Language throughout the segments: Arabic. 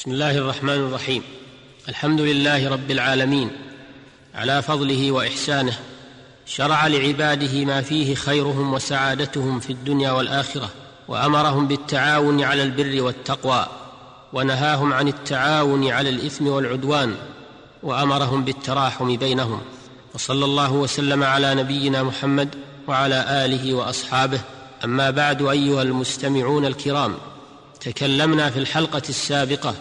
بسم الله الرحمن الرحيم. الحمد لله رب العالمين على فضله وإحسانه شرع لعباده ما فيه خيرهم وسعادتهم في الدنيا والآخرة وأمرهم بالتعاون على البر والتقوى ونهاهم عن التعاون على الإثم والعدوان وأمرهم بالتراحم بينهم. وصلى الله وسلم على نبينا محمد وعلى آله وأصحابه. أما بعد أيها المستمعون الكرام تكلمنا في الحلقة السابقة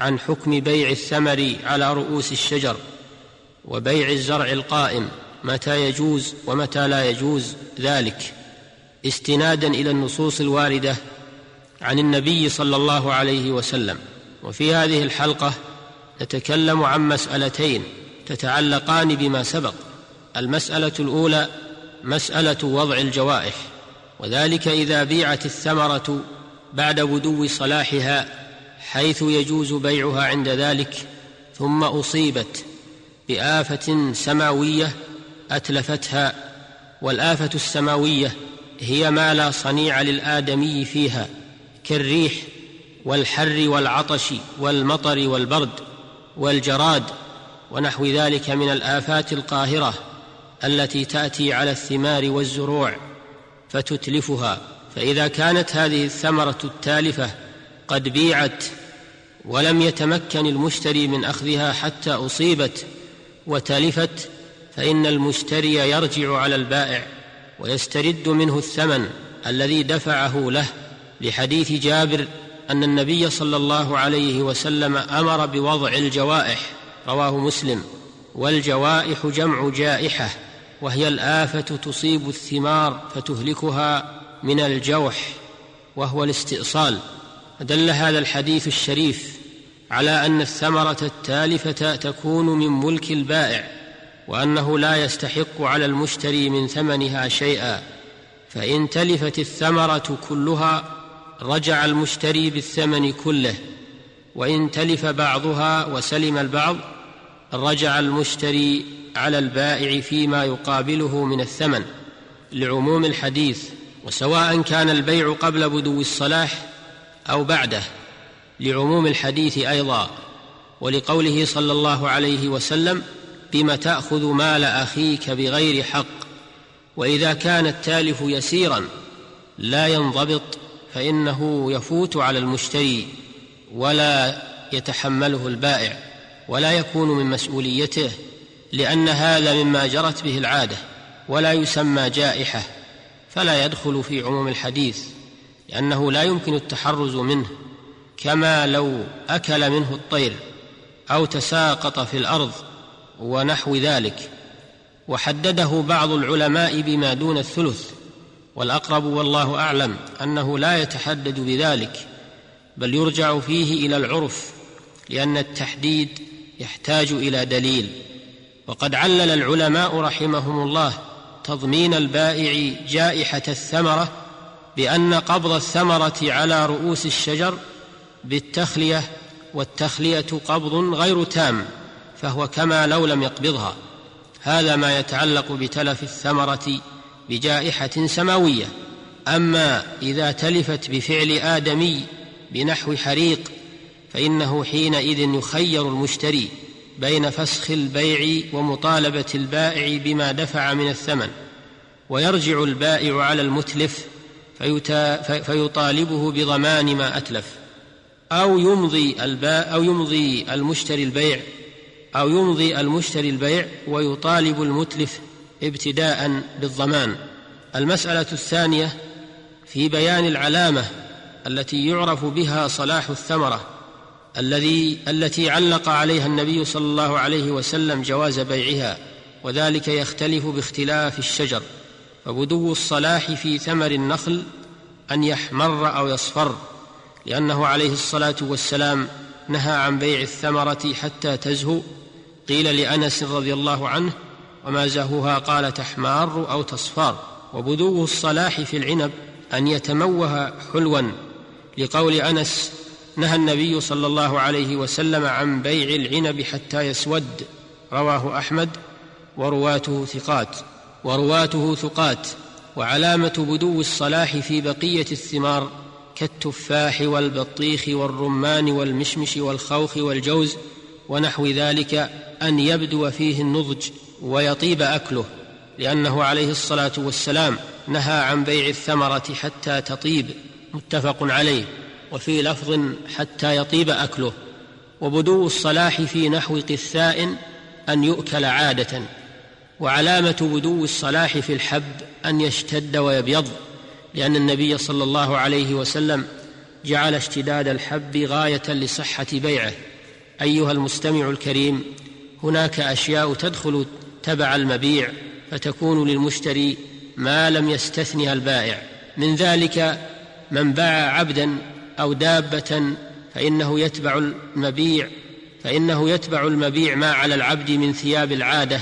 عن حكم بيع الثمر على رؤوس الشجر وبيع الزرع القائم متى يجوز ومتى لا يجوز ذلك. استنادا إلى النصوص الواردة عن النبي صلى الله عليه وسلم. وفي هذه الحلقة نتكلم عن مسألتين تتعلقان بما سبق. المسألة الأولى مسألة وضع الجوائح وذلك إذا بيعت الثمرة بعد بدو صلاحها حيث يجوز بيعها عند ذلك ثم أصيبت بآفة سماوية أتلفتها والآفة السماوية هي ما لا صنيع للآدمي فيها كالريح والحر والعطش والمطر والبرد والجراد ونحو ذلك من الآفات القاهرة التي تأتي على الثمار والزروع فتتلفها. فإذا كانت هذه الثمرة التالفة قد بيعت ولم يتمكن المشتري من أخذها حتى أصيبت وتلفت فإن المشتري يرجع على البائع ويسترد منه الثمن الذي دفعه له. لحديث جابر أن النبي صلى الله عليه وسلم أمر بوضع الجوائح رواه مسلم والجوائح جمع جائحة وهي الآفة تصيب الثمار فتهلكها من الجوح وهو الاستئصال. دل هذا الحديث الشريف على أن الثمرة التالفة تكون من ملك البائع وأنه لا يستحق على المشتري من ثمنها شيئا. فإن تلفت الثمرة كلها رجع المشتري بالثمن كله. وإن تلف بعضها وسلم البعض رجع المشتري على البائع فيما يقابله من الثمن. لعموم الحديث وسواء كان البيع قبل بدو الصلاح أو بعده لعموم الحديث أيضا ولقوله صلى الله عليه وسلم بم تأخذ مال أخيك بغير حق وإذا كان التالف يسيرا لا ينضبط فإنه يفوت على المشتري ولا يتحمله البائع ولا يكون من مسؤوليته لأن هذا مما جرت به العادة ولا يسمى جائحة فلا يدخل في عموم الحديث. لأنه لا يمكن التحرز منه كما لو أكل منه الطير أو تساقط في الأرض ونحو ذلك. وحدده بعض العلماء بما دون الثلث والأقرب والله أعلم أنه لا يتحدد بذلك بل يرجع فيه إلى العرف لأن التحديد يحتاج إلى دليل. وقد علل العلماء رحمهم الله تضمين البائع جائحة الثمرة بأن قبض الثمرة على رؤوس الشجر بالتخلية والتخلية قبض غير تام فهو كما لو لم يقبضها. هذا ما يتعلق بتلف الثمرة بجائحة سماوية. أما إذا تلفت بفعل آدمي بنحو حريق فإنه حينئذ يخير المشتري بين فسخ البيع ومطالبة البائع بما دفع من الثمن ويرجع البائع على المتلف فيطالبه بضمان ما أتلف. أو يمضي الباء أو يمضي المشتري البيع. أو يمضي المشتري البيع ويطالب المتلف ابتداء بالضمان. المسألة الثانية في بيان العلامة التي يعرف بها صلاح الثمرة الذي التي علق عليها النبي صلى الله عليه وسلم جواز بيعها وذلك يختلف باختلاف الشجر. فبدو الصلاح في ثمر النخل أن يحمر أو يصفر لأنه عليه الصلاة والسلام نهى عن بيع الثمرة حتى تزهو. قيل لأنس رضي الله عنه وما زهوها قال تحمار أو تصفار وبدو الصلاح في العنب أن يتموه حلوا. لقول أنس نهى النبي صلى الله عليه وسلم عن بيع العنب حتى يسود رواه أحمد ورواته ثقات ورواته ثقات وعلامة بدو الصلاح في بقية الثمار كالتفاح والبطيخ والرمان والمشمش والخوخ والجوز ونحو ذلك أن يبدو فيه النضج ويطيب أكله لأنه عليه الصلاة والسلام نهى عن بيع الثمرة حتى تطيب متفق عليه وفي لفظ حتى يطيب أكله وبدو الصلاح في نحو قثاء أن يؤكل عادة. وعلامة بدو الصلاح في الحب أن يشتد ويبيض لأن النبي صلى الله عليه وسلم جعل اشتداد الحب غاية لصحة بيعه. أيها المستمع الكريم هناك أشياء تدخل تبع المبيع فتكون للمشتري ما لم يستثنها البائع. من ذلك من باع عبدا أو دابة فإنه يتبع المبيع فإنه يتبع المبيع ما على العبد من ثياب العادة.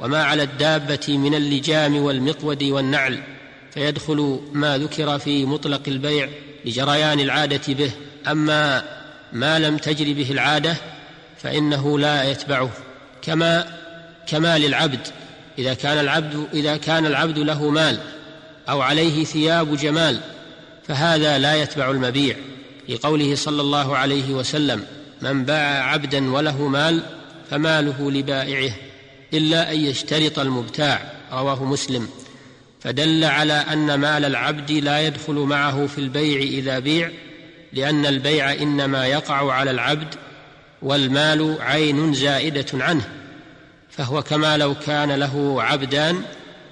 وما على الدابة من اللجام والمقود والنعل فيدخل ما ذكر في مطلق البيع لجريان العادة به. أما ما لم تجر به العادة فإنه لا يتبعه. كما كما للعبد إذا كان العبد إذا كان العبد له مال أو عليه ثياب جمال فهذا لا يتبع المبيع. لقوله صلى الله عليه وسلم من باع عبدا وله مال فماله لبائعه. إلا أن يشترط المبتاع رواه مسلم. فدل على أن مال العبد لا يدخل معه في البيع إذا بيع لأن البيع إنما يقع على العبد والمال عين زائدة عنه. فهو كما لو كان له عبدان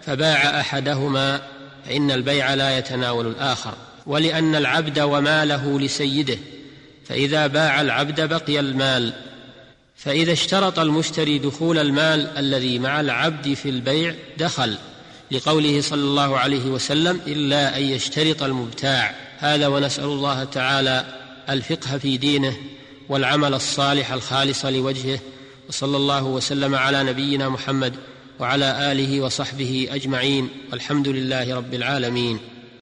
فباع أحدهما فإن البيع لا يتناول الآخر. ولأن العبد وماله لسيده فإذا باع العبد بقي المال. فإذا اشترط المشتري دخول المال الذي مع العبد في البيع دخل لقوله صلى الله عليه وسلم إلا أن يشترط المبتاع. هذا ونسأل الله تعالى الفقه في دينه والعمل الصالح الخالص لوجهه وصلى الله وسلم على نبينا محمد وعلى آله وصحبه أجمعين والحمد لله رب العالمين.